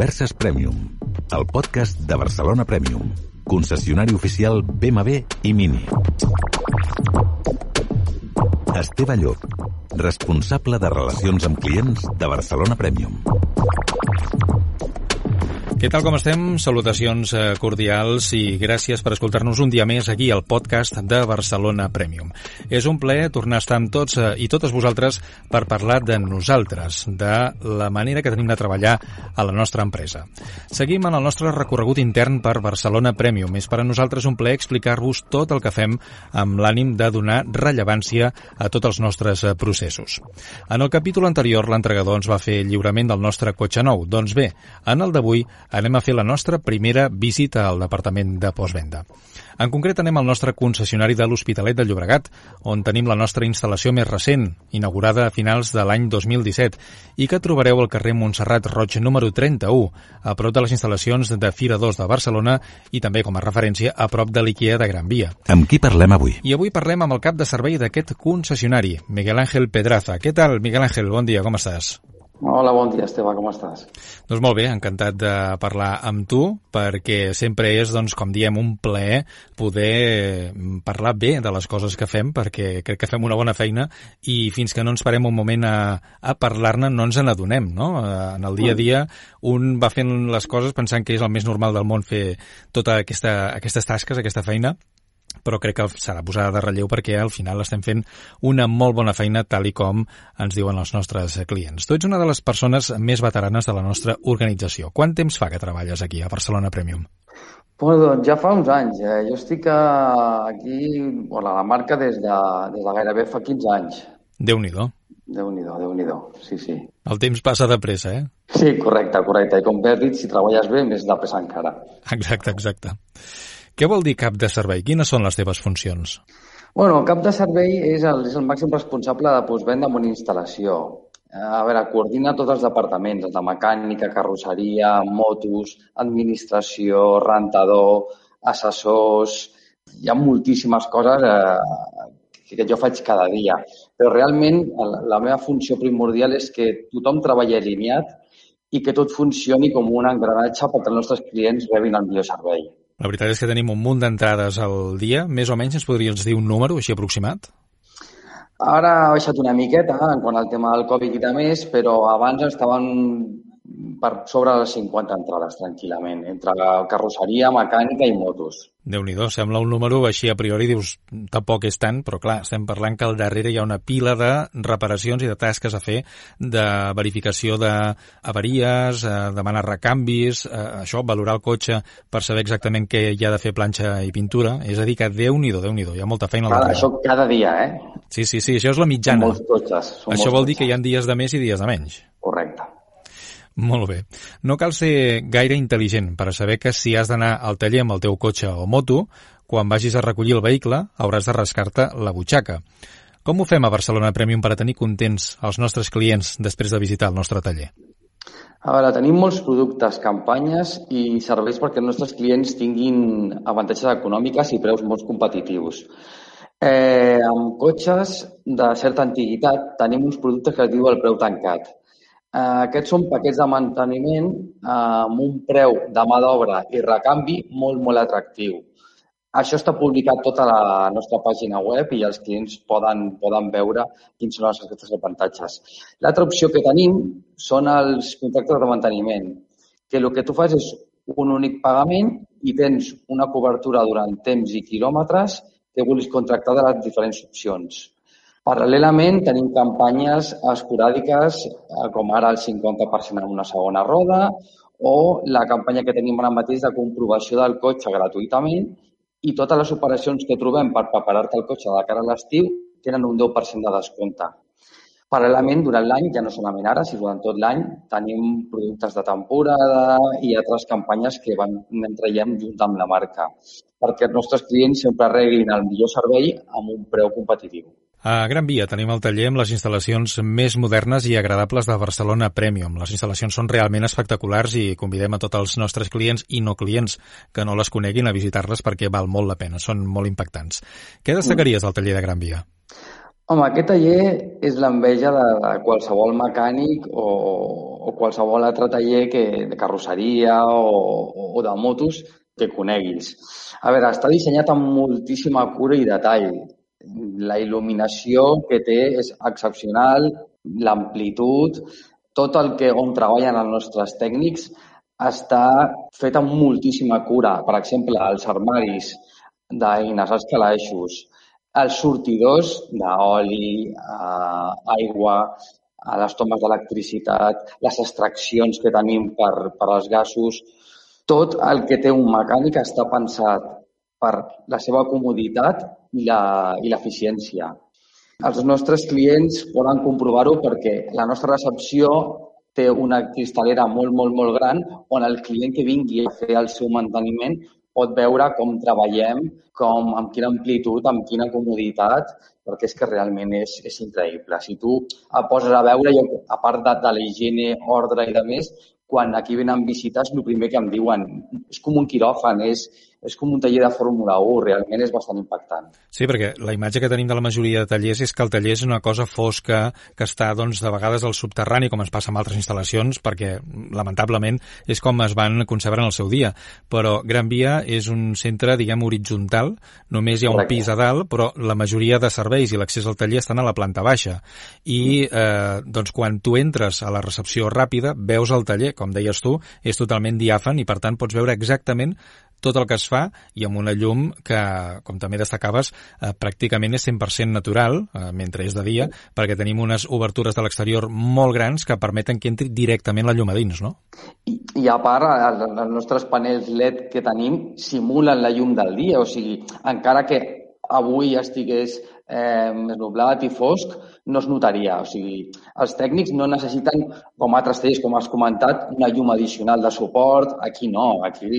Converses Premium, el podcast de Barcelona Premium, concessionari oficial BMW i Mini. Esteve Llop, responsable de relacions amb clients de Barcelona Premium. Què tal com estem? Salutacions eh, cordials i gràcies per escoltar-nos un dia més aquí al podcast de Barcelona Premium. És un plaer tornar a estar amb tots eh, i totes vosaltres per parlar de nosaltres, de la manera que tenim de treballar a la nostra empresa. Seguim en el nostre recorregut intern per Barcelona Premium. És per a nosaltres un plaer explicar-vos tot el que fem amb l'ànim de donar rellevància a tots els nostres eh, processos. En el capítol anterior, l'entregador ens va fer lliurament del nostre cotxe nou. Doncs bé, en el d'avui anem a fer la nostra primera visita al departament de postvenda. En concret anem al nostre concessionari de l'Hospitalet de Llobregat, on tenim la nostra instal·lació més recent, inaugurada a finals de l'any 2017, i que trobareu al carrer Montserrat Roig número 31, a prop de les instal·lacions de Fira 2 de Barcelona i també com a referència a prop de l'IKEA de Gran Via. Amb qui parlem avui? I avui parlem amb el cap de servei d'aquest concessionari, Miguel Ángel Pedraza. Què tal, Miguel Ángel? Bon dia, com estàs? Hola, bon dia, Esteve, com estàs? Doncs molt bé, encantat de parlar amb tu, perquè sempre és, doncs, com diem, un plaer poder parlar bé de les coses que fem, perquè crec que fem una bona feina i fins que no ens parem un moment a, a parlar-ne no ens n'adonem, no? En el dia a dia un va fent les coses pensant que és el més normal del món fer tota aquesta, aquestes tasques, aquesta feina, però crec que serà posada de relleu perquè al final estem fent una molt bona feina tal i com ens diuen els nostres clients. Tu ets una de les persones més veteranes de la nostra organització. Quant temps fa que treballes aquí, a Barcelona Premium? Bueno, doncs ja fa uns anys. Eh? Jo estic aquí bueno, a la marca des de, des de gairebé fa 15 anys. Déu-n'hi-do. Déu-n'hi-do, déu nhi déu sí, sí. El temps passa de pressa, eh? Sí, correcte, correcte. I com bé has dit, si treballes bé, més de pressa encara. Exacte, exacte. Què vol dir cap de servei? Quines són les teves funcions? Bueno, el cap de servei és el, és el màxim responsable de postvenda en una instal·lació. A veure, coordina tots els departaments, de mecànica, carrosseria, motos, administració, rentador, assessors... Hi ha moltíssimes coses eh, que jo faig cada dia. Però realment la meva funció primordial és que tothom treballi alineat i que tot funcioni com un engranatge perquè els nostres clients rebin el millor servei. La veritat és que tenim un munt d'entrades al dia. Més o menys ens podries dir un número així aproximat? Ara ha baixat una miqueta en quant al tema del Covid i de més, però abans estaven per sobre de les 50 entrades, tranquil·lament, entre la carrosseria, mecànica i motos. déu nhi sembla un número així a priori, dius, tampoc és tant, però clar, estem parlant que al darrere hi ha una pila de reparacions i de tasques a fer, de verificació d'avaries, eh, demanar recanvis, eh, això, valorar el cotxe per saber exactament què hi ha de fer planxa i pintura, és a dir, que déu nhi déu nhi hi ha molta feina darrere. Això cada dia, eh? Sí, sí, sí, això és la mitjana. Són molts cotxes. Són això vol dir que hi ha dies de més i dies de menys. Correcte. Molt bé. No cal ser gaire intel·ligent per a saber que si has d'anar al taller amb el teu cotxe o moto, quan vagis a recollir el vehicle hauràs de rascar-te la butxaca. Com ho fem a Barcelona Premium per a tenir contents els nostres clients després de visitar el nostre taller? A veure, tenim molts productes, campanyes i serveis perquè els nostres clients tinguin avantatges econòmiques i preus molt competitius. Eh, amb cotxes de certa antiguitat tenim uns productes que es diu el preu tancat. Eh, aquests són paquets de manteniment eh, amb un preu de mà d'obra i recanvi molt, molt atractiu. Això està publicat tota la nostra pàgina web i els clients poden, poden veure quins són els aquests avantatges. L'altra opció que tenim són els contractes de manteniment, que el que tu fas és un únic pagament i tens una cobertura durant temps i quilòmetres que vulguis contractar de les diferents opcions. Paral·lelament, tenim campanyes esporàdiques, eh, com ara el 50% en una segona roda, o la campanya que tenim ara mateix de comprovació del cotxe gratuïtament i totes les operacions que trobem per preparar-te el cotxe de cara a l'estiu tenen un 10% de descompte. Paral·lelament, durant l'any, ja no solament ara, sinó durant tot l'any, tenim productes de temporada i altres campanyes que van traiem junt amb la marca, perquè els nostres clients sempre reguin el millor servei amb un preu competitiu. A Gran Via tenim el taller amb les instal·lacions més modernes i agradables de Barcelona Premium. Les instal·lacions són realment espectaculars i convidem a tots els nostres clients i no clients que no les coneguin a visitar-les perquè val molt la pena, són molt impactants. Què destacaries del taller de Gran Via? Home, aquest taller és l'enveja de, qualsevol mecànic o, o qualsevol altre taller que, de carrosseria o, o de motos que coneguis. A veure, està dissenyat amb moltíssima cura i detall. La il·luminació que té és excepcional, l'amplitud, tot el que on treballen els nostres tècnics està fet amb moltíssima cura. Per exemple, els armaris d'eines, els calaixos, els sortidors d'oli, eh, aigua, a les tomes d'electricitat, les extraccions que tenim per, per als gasos, tot el que té un mecànic està pensat per la seva comoditat i l'eficiència. Els nostres clients poden comprovar-ho perquè la nostra recepció té una cristalera molt, molt, molt gran on el client que vingui a fer el seu manteniment pot veure com treballem, com, amb quina amplitud, amb quina comoditat, perquè és que realment és, és increïble. Si tu et poses a veure, jo, a part de, de la higiene, ordre i de més, quan aquí venen visites, el primer que em diuen és com un quiròfan, és, és com un taller de Fórmula 1, realment és bastant impactant. Sí, perquè la imatge que tenim de la majoria de tallers és que el taller és una cosa fosca que està, doncs, de vegades al subterrani, com es passa amb altres instal·lacions, perquè, lamentablement, és com es van concebre en el seu dia. Però Gran Via és un centre, diguem, horitzontal, només hi ha un Correcte. pis a dalt, però la majoria de serveis i l'accés al taller estan a la planta baixa. I, eh, doncs, quan tu entres a la recepció ràpida, veus el taller, com deies tu, és totalment diàfan i, per tant, pots veure exactament tot el que es fa i amb una llum que, com també destacaves, eh, pràcticament és 100% natural, eh, mentre és de dia, perquè tenim unes obertures de l'exterior molt grans que permeten que entri directament la llum a dins, no? I, i a part, el, els nostres panells LED que tenim simulen la llum del dia, o sigui, encara que avui estigués eh, nublat i fosc, no es notaria. O sigui, els tècnics no necessiten, com altres tallers, com has comentat, una llum addicional de suport. Aquí no. Aquí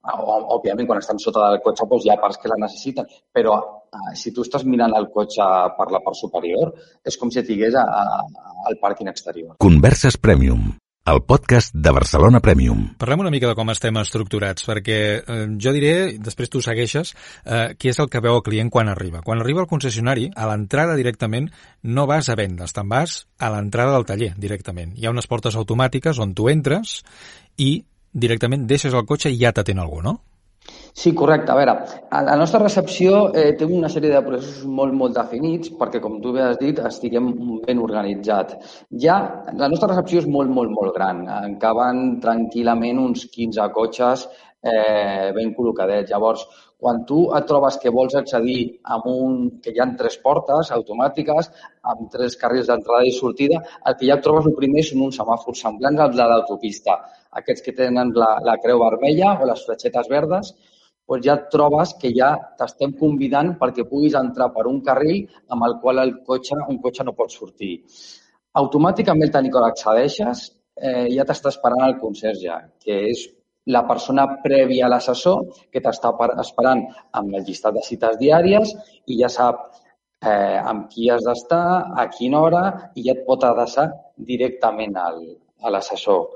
òbviament, quan estan sota del cotxe doncs hi ha parts que la necessiten, però eh, si tu estàs mirant el cotxe per la part superior, és com si estigués a, a, al pàrquing exterior. Converses Premium el podcast de Barcelona Premium. Parlem una mica de com estem estructurats, perquè eh, jo diré, després tu segueixes, eh, què és el que veu el client quan arriba. Quan arriba al concessionari, a l'entrada directament no vas a vendes, te'n vas a l'entrada del taller directament. Hi ha unes portes automàtiques on tu entres i directament deixes el cotxe i ja t'atén algú, no? Sí, correcte. A veure, la nostra recepció eh, té una sèrie de processos molt, molt definits perquè, com tu bé has dit, estiguem ben organitzat. Ja, la nostra recepció és molt, molt, molt gran. En caben tranquil·lament uns 15 cotxes eh, ben col·locadets. Llavors, quan tu et trobes que vols accedir amb un, que hi ha tres portes automàtiques, amb tres carrils d'entrada i sortida, el que ja et trobes el primer són uns semàfors semblants als de l'autopista. Aquests que tenen la, la creu vermella o les fletxetes verdes, doncs ja et trobes que ja t'estem convidant perquè puguis entrar per un carril amb el qual el cotxe, un cotxe no pot sortir. Automàticament, tant que accedeixes, eh, ja t'està esperant el conserge, que és la persona prèvia a l'assessor que t'està esperant amb el llistat de cites diàries i ja sap eh, amb qui has d'estar, a quina hora i ja et pot adreçar directament al, a l'assessor.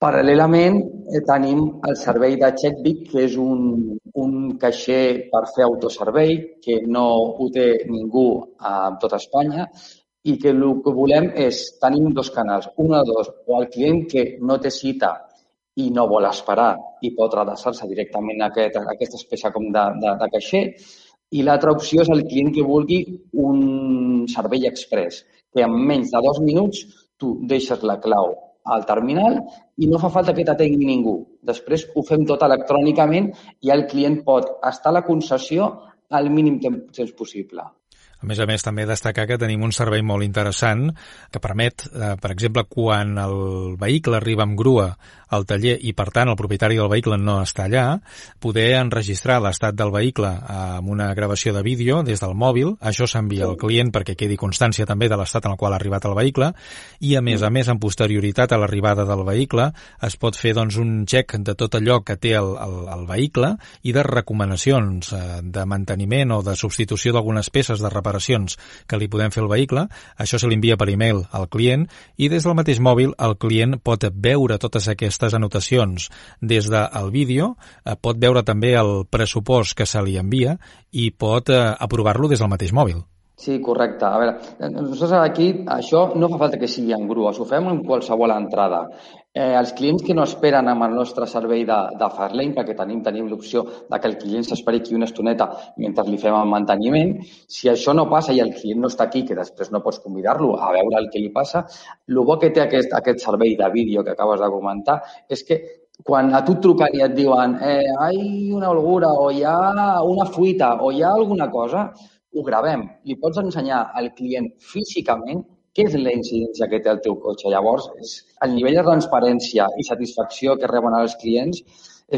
Paral·lelament eh, tenim el servei de CheckBit, que és un, un caixer per fer autoservei que no ho té ningú a tot Espanya i que el que volem és, tenim dos canals, un o dos, o el client que no té cita i no vol esperar i pot adreçar-se directament a, aquest, a aquesta espècie com de, de, de caixer. I l'altra opció és el client que vulgui un servei express, que en menys de dos minuts tu deixes la clau al terminal i no fa falta que t'atengui ningú. Després ho fem tot electrònicament i el client pot estar a la concessió al mínim temps possible. A més a més, també destacar que tenim un servei molt interessant que permet, eh, per exemple, quan el vehicle arriba amb grua al taller i, per tant, el propietari del vehicle no està allà, poder enregistrar l'estat del vehicle amb una gravació de vídeo des del mòbil. Això s'envia al client perquè quedi constància també de l'estat en el qual ha arribat el vehicle i, a més a més, en posterioritat a l'arribada del vehicle, es pot fer doncs, un check de tot allò que té el, el, el vehicle i de recomanacions eh, de manteniment o de substitució d'algunes peces de reparació reparacions que li podem fer al vehicle, això se l'envia per e-mail al client i des del mateix mòbil el client pot veure totes aquestes anotacions des del vídeo, eh, pot veure també el pressupost que se li envia i pot eh, aprovar-lo des del mateix mòbil. Sí, correcte. A veure, nosaltres aquí, això no fa falta que sigui en grues, ho fem en qualsevol entrada. Eh, els clients que no esperen amb el nostre servei de, de Farlane, perquè tenim, tenim l'opció de que el client s'esperi aquí una estoneta mentre li fem el manteniment, si això no passa i el client no està aquí, que després no pots convidar-lo a veure el que li passa, el bo que té aquest, aquest servei de vídeo que acabes de comentar és que quan a tu et truquen i et diuen eh, hi ha una holgura o hi ha una fuita o hi ha alguna cosa, ho gravem. Li pots ensenyar al client físicament què és la incidència que té el teu cotxe. Llavors, és, el nivell de transparència i satisfacció que reben els clients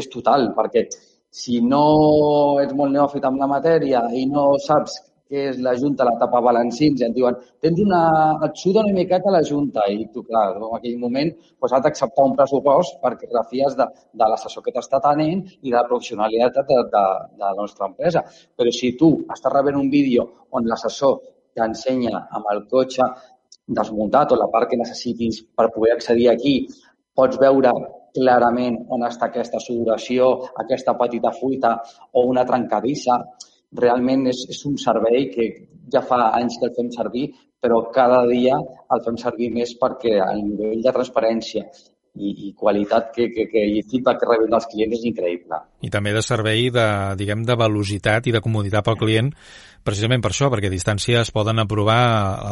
és total, perquè si no ets molt neòfit amb la matèria i no saps què és la Junta, la tapa balancins, i et diuen, tens una... et suda una miqueta la Junta, i tu, clar, en aquell moment doncs, has d'acceptar un pressupost perquè refies de, de l'assessor que t'està tenint i de la professionalitat de, de, de la nostra empresa. Però si tu estàs rebent un vídeo on l'assessor t'ensenya amb el cotxe desmuntat o la part que necessitis per poder accedir aquí, pots veure clarament on està aquesta sudoració, aquesta petita fuita o una trencadissa realment és, és un servei que ja fa anys que el fem servir, però cada dia el fem servir més perquè el nivell de transparència i, i qualitat que, que, que, i feedback que rebem dels clients és increïble. I també de servei de, diguem, de velocitat i de comoditat pel client, precisament per això, perquè a distància es poden aprovar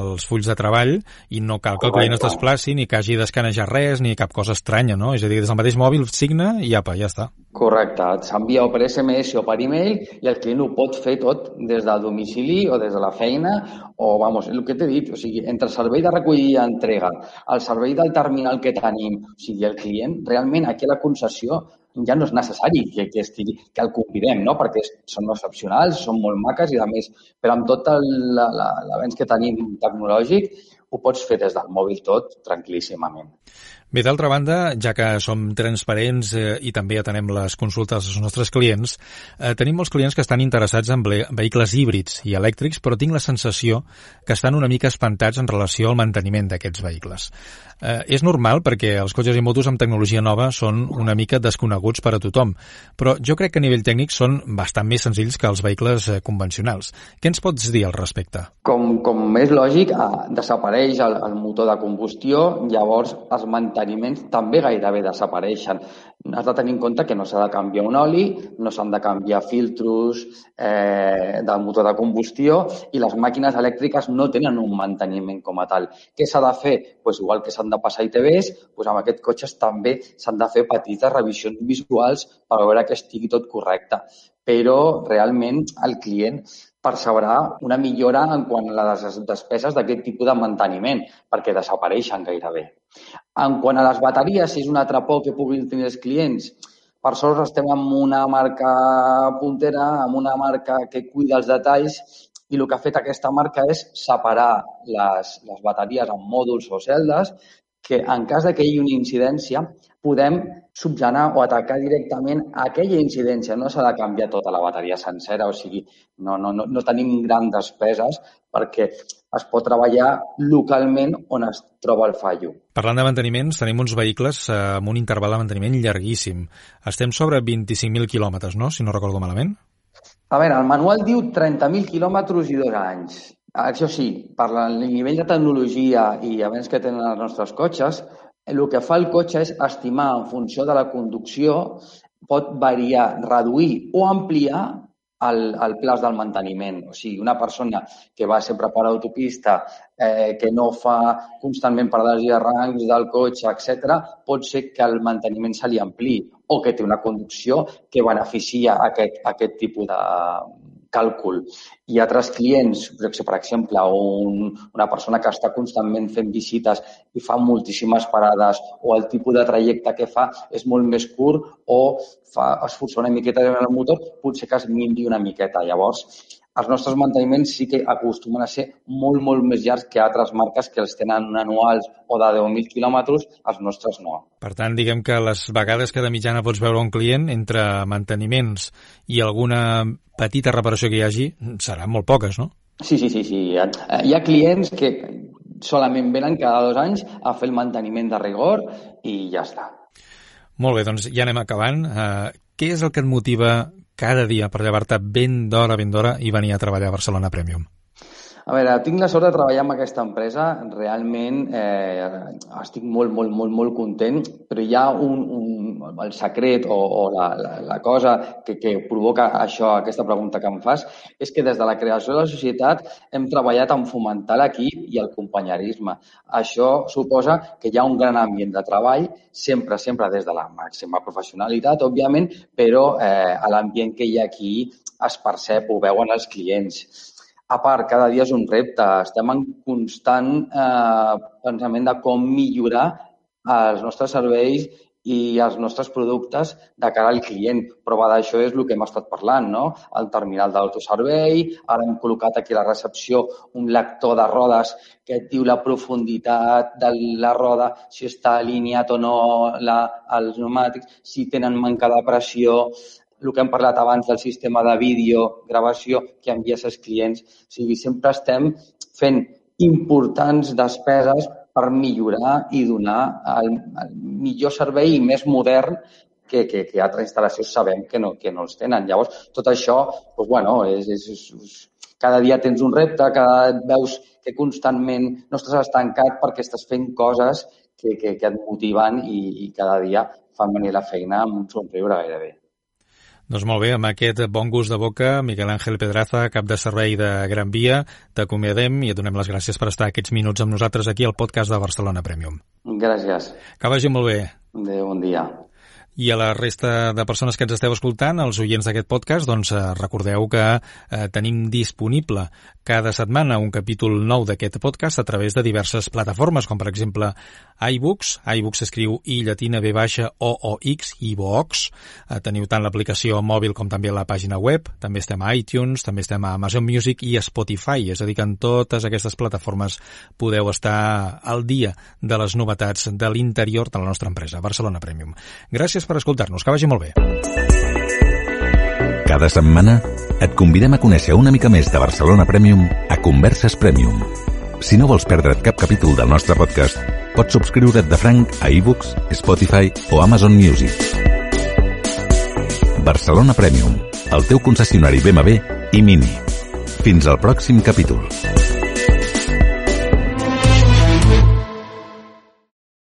els fulls de treball i no cal que el client es desplaci ni que hagi d'escanejar res ni cap cosa estranya, no? És a dir, des del mateix mòbil signa i apa, ja està. Correcte, s'envia per SMS o per e-mail i el client ho pot fer tot des del domicili o des de la feina o, vamos, el que t'he dit, o sigui, entre el servei de recollida i entrega, el servei del terminal que tenim, o sigui, el client, realment aquí a la concessió ja no és necessari que, que, estigui, que el convidem, no? perquè són excepcionals, són molt maques i, a més, però amb tot l'avenç que tenim tecnològic, ho pots fer des del mòbil tot tranquil·líssimament. Bé, d'altra banda, ja que som transparents eh, i també atenem les consultes dels nostres clients, eh, tenim molts clients que estan interessats en vehicles híbrids i elèctrics, però tinc la sensació que estan una mica espantats en relació al manteniment d'aquests vehicles. Eh, és normal perquè els cotxes i motos amb tecnologia nova són una mica desconeguts per a tothom, però jo crec que a nivell tècnic són bastant més senzills que els vehicles eh, convencionals. Què ens pots dir al respecte? Com, com és lògic, eh, desapareix el, el motor de combustió, llavors es manté manteniments també gairebé desapareixen. Has de tenir en compte que no s'ha de canviar un oli, no s'han de canviar filtros eh, del motor de combustió i les màquines elèctriques no tenen un manteniment com a tal. Què s'ha de fer? Pues igual que s'han de passar ITVs, pues amb aquests cotxes també s'han de fer petites revisions visuals per veure que estigui tot correcte. Però realment el client percebrà una millora en quant a les despeses d'aquest tipus de manteniment, perquè desapareixen gairebé. En quant a les bateries, si és una altra por que puguin tenir els clients, per sort estem amb una marca puntera, amb una marca que cuida els detalls i el que ha fet aquesta marca és separar les, les bateries en mòduls o celdes que en cas de que hi hagi una incidència podem subgenar o atacar directament aquella incidència. No s'ha de canviar tota la bateria sencera, o sigui, no, no, no, no tenim grans despeses perquè es pot treballar localment on es troba el fallo. Parlant de manteniments, tenim uns vehicles eh, amb un interval de manteniment llarguíssim. Estem sobre 25.000 quilòmetres, no?, si no recordo malament. A veure, el manual diu 30.000 quilòmetres i dos anys. Això sí, per el nivell de tecnologia i avenç que tenen els nostres cotxes, el que fa el cotxe és estimar en funció de la conducció, pot variar, reduir o ampliar el, el plaç del manteniment. O sigui, una persona que va sempre per autopista, eh, que no fa constantment parades i arrancs del cotxe, etc, pot ser que el manteniment se li ampli o que té una conducció que beneficia aquest, aquest tipus de, càlcul i altres clients, per exemple, un, una persona que està constantment fent visites i fa moltíssimes parades o el tipus de trajecte que fa és molt més curt o fa esforçar una miqueta el motor, potser que es minvi una miqueta. Llavors, els nostres manteniments sí que acostumen a ser molt, molt més llargs que altres marques que els tenen anuals o de 10.000 quilòmetres, els nostres no. Per tant, diguem que les vegades que de mitjana pots veure un client entre manteniments i alguna petita reparació que hi hagi seran molt poques, no? Sí, sí, sí. sí. Hi ha clients que solament venen cada dos anys a fer el manteniment de rigor i ja està. Molt bé, doncs ja anem acabant. Uh, què és el que et motiva cada dia per llevar-te ben d'hora, ben d'hora i venir a treballar a Barcelona Premium? A veure, tinc la sort de treballar amb aquesta empresa. Realment eh, estic molt, molt, molt, molt content, però hi ha un, un, el secret o, o la, la, la cosa que, que provoca això, aquesta pregunta que em fas, és que des de la creació de la societat hem treballat en fomentar l'equip i el companyerisme. Això suposa que hi ha un gran ambient de treball, sempre, sempre des de la màxima professionalitat, òbviament, però eh, l'ambient que hi ha aquí es percep, ho veuen els clients a part, cada dia és un repte. Estem en constant eh, pensament de com millorar els nostres serveis i els nostres productes de cara al client. Prova d'això és el que hem estat parlant, no? El terminal d'autoservei, ara hem col·locat aquí a la recepció un lector de rodes que et diu la profunditat de la roda, si està alineat o no la, els pneumàtics, si tenen manca de pressió, el que hem parlat abans del sistema de vídeo, gravació que envies als clients. O sigui, sempre estem fent importants despeses per millorar i donar el, el millor servei i més modern que, que, que altres instal·lacions sabem que no, que no els tenen. Llavors, tot això, doncs, bueno, és, és, és, cada dia tens un repte, cada veus que constantment no estàs estancat perquè estàs fent coses que, que, que et motiven i, i cada dia fan venir la feina amb un somriure gairebé. Doncs molt bé, amb aquest bon gust de boca, Miquel Àngel Pedraza, cap de servei de Gran Via, t'acomiadem i et donem les gràcies per estar aquests minuts amb nosaltres aquí al podcast de Barcelona Premium. Gràcies. Que vagi molt bé. Adéu, bon dia. I a la resta de persones que ens esteu escoltant, els oients d'aquest podcast, doncs eh, recordeu que eh, tenim disponible cada setmana un capítol nou d'aquest podcast a través de diverses plataformes, com per exemple iBooks, iBooks s'escriu i llatina B baixa O O X, iBooks. Eh, teniu tant l'aplicació mòbil com també la pàgina web, també estem a iTunes, també estem a Amazon Music i a Spotify, és a dir que en totes aquestes plataformes podeu estar al dia de les novetats de l'interior de la nostra empresa, Barcelona Premium. Gràcies gràcies per escoltar-nos. Que vagi molt bé. Cada setmana et convidem a conèixer una mica més de Barcelona Premium a Converses Premium. Si no vols perdre't cap capítol del nostre podcast, pots subscriure't de franc a ebooks, Spotify o Amazon Music. Barcelona Premium, el teu concessionari BMW i Mini. Fins al pròxim capítol.